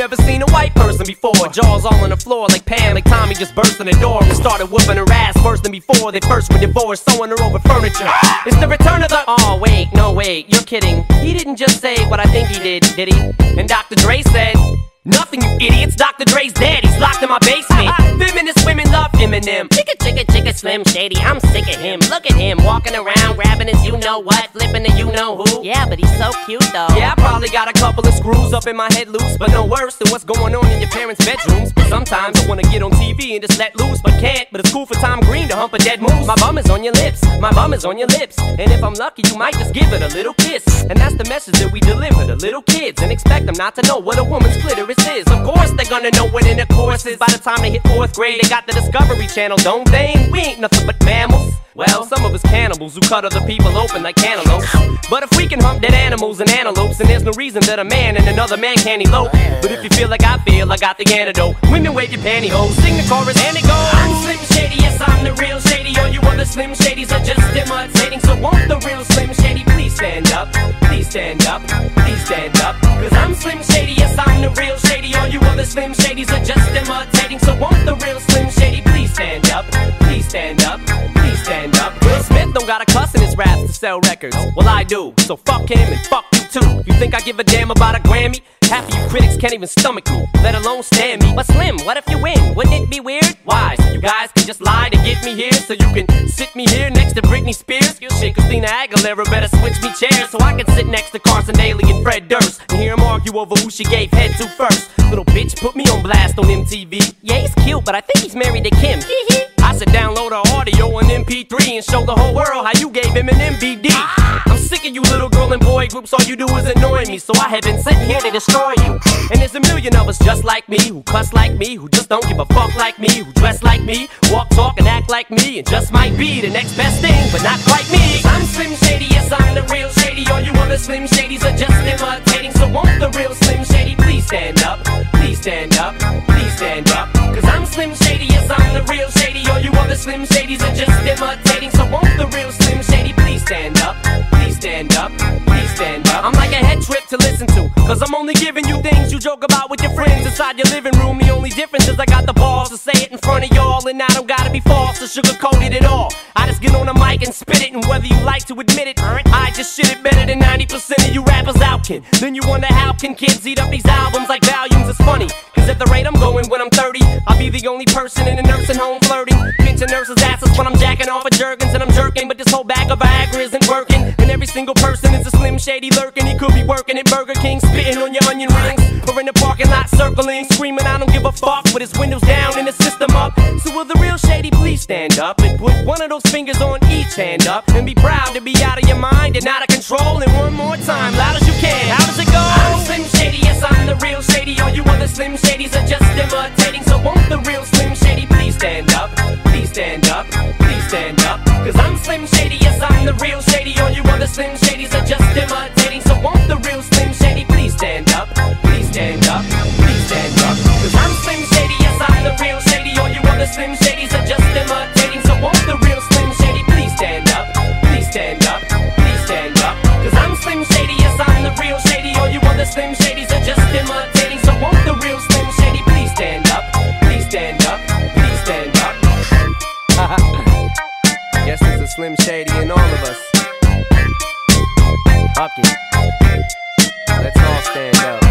never seen a white person before. Jaws all on the floor like Pam, like Tommy just burst in the door and started whooping her ass worse than before. They first were divorced, sewing her over furniture. It's the return of the. Oh, wait, no, wait, you're kidding. He didn't just say what I think he did, did he? And Dr. Dre said. Nothing, you idiots. Dr. Dre's dead. He's locked in my basement. Feminist women love Eminem. Chicka, chicka, chicka, Slim Shady. I'm sick of him. Look at him walking around, grabbing his you know what, flipping the you know who. Yeah, but he's so cute though. Yeah, I probably got a couple of screws up in my head loose, but no worse than what's going on in your parents' bedrooms. Sometimes I wanna get on TV and just let loose, but can't. But it's cool for Tom Green to hump a dead moose. My bum is on your lips, my bum is on your lips. And if I'm lucky, you might just give it a little kiss. And that's the message that we deliver to little kids and expect them not to know what a woman's clitoris is. Of course, they're gonna know what intercourse is by the time they hit fourth grade. They got the Discovery Channel, don't they? We ain't nothing but mammals. Well, some of us cannibals who cut other people open like cantaloupes. But if we can hump dead animals and antelopes, then there's no reason that a man and another man can't elope. But if you feel like I feel, I got the antidote. Women wave your pantyhose, sing the chorus, and it goes. I'm Slim Shady, yes, I'm the real Shady. All you other Slim Shadys are just imitating. So won't the real Slim Shady please stand stand up, please stand up. Cause I'm Slim Shady, yes, I'm the real Shady. All you other Slim Shadys are just imitating. So won't the real Slim Shady please stand up? Please stand up, please stand up. Will Smith don't got a cuss in his raps to sell records. Well, I do. So fuck him and fuck you too. You think I give a damn about a Grammy? Half of you critics can't even stomach me, let alone stand me. But Slim, what if you win? Wouldn't it be weird? Why? So you guys can just lie to get me here, so you can sit me here next to Britney Spears. Shit, Christina Aguilera better switch me chairs so I can sit next to Carson Daly and Fred Durst and hear them argue over who she gave head to first. Little bitch put me on blast on MTV. Yeah, he's cute, but I think he's married to Kim. I should download her audio on MP3 and show the whole world how you gave Eminem VD. Ah! I'm sick of you little girl and boy groups, all you do is annoy me, so I have been sitting here to destroy you. And there's a million of us just like me, who cuss like me, who just don't give a fuck like me, who dress like me, walk, talk, and like me, and just might be the next best thing, but not quite me. I'm Slim Shady, yes, I'm the real Shady. All you other Slim Shadys are just imitating, so won't the real Slim Shady please stand up? Please stand up, please stand up. Cause I'm Slim Shady, yes, I'm the real Shady. All you other Slim Shadys are just imitating, so won't the real Slim Shady please stand up? Please stand up, please stand up. I'm like a head trip to listen to, cause I'm only giving you things you joke about friends inside your living room. The only difference is I got the balls to say it in front of y'all, and I don't gotta be false or sugarcoated at all. I just get on the mic and spit it, and whether you like to admit it, I just shit it better than 90% of you rappers out, kid. Then you wonder how can kids eat up these albums like volumes? It's funny, cause at the rate I'm going when I'm 30, I'll be the only person in a nursing home flirting. Pinching nurses' asses when I'm jacking off of Jergens and I'm jerking, but this whole bag of Viagra isn't working. And every single person is a slim shady lurking. He could be working at Burger King, spitting on your onion rings, or in the parking circling, screaming, I don't give a fuck, with his windows down and his system up. So will the real shady please stand up and put one of those fingers on each hand up and be proud to be out of your mind and out of control. And one more time, loud as you can. How does it go? I'm Slim Shady, yes, I'm the real shady. All you other Slim Shadys are just imitating. So won't the real Slim Shady please stand up? Please stand up, please stand up. Cause I'm Slim Shady, yes, I'm the real shady. All you other Slim Shadys are just imitating. Slim Shadys are just imitating. So won't the real Slim Shady please stand up? Please stand up, please stand up. Guess there's a Slim Shady in all of us. Fuck. Let's all stand up.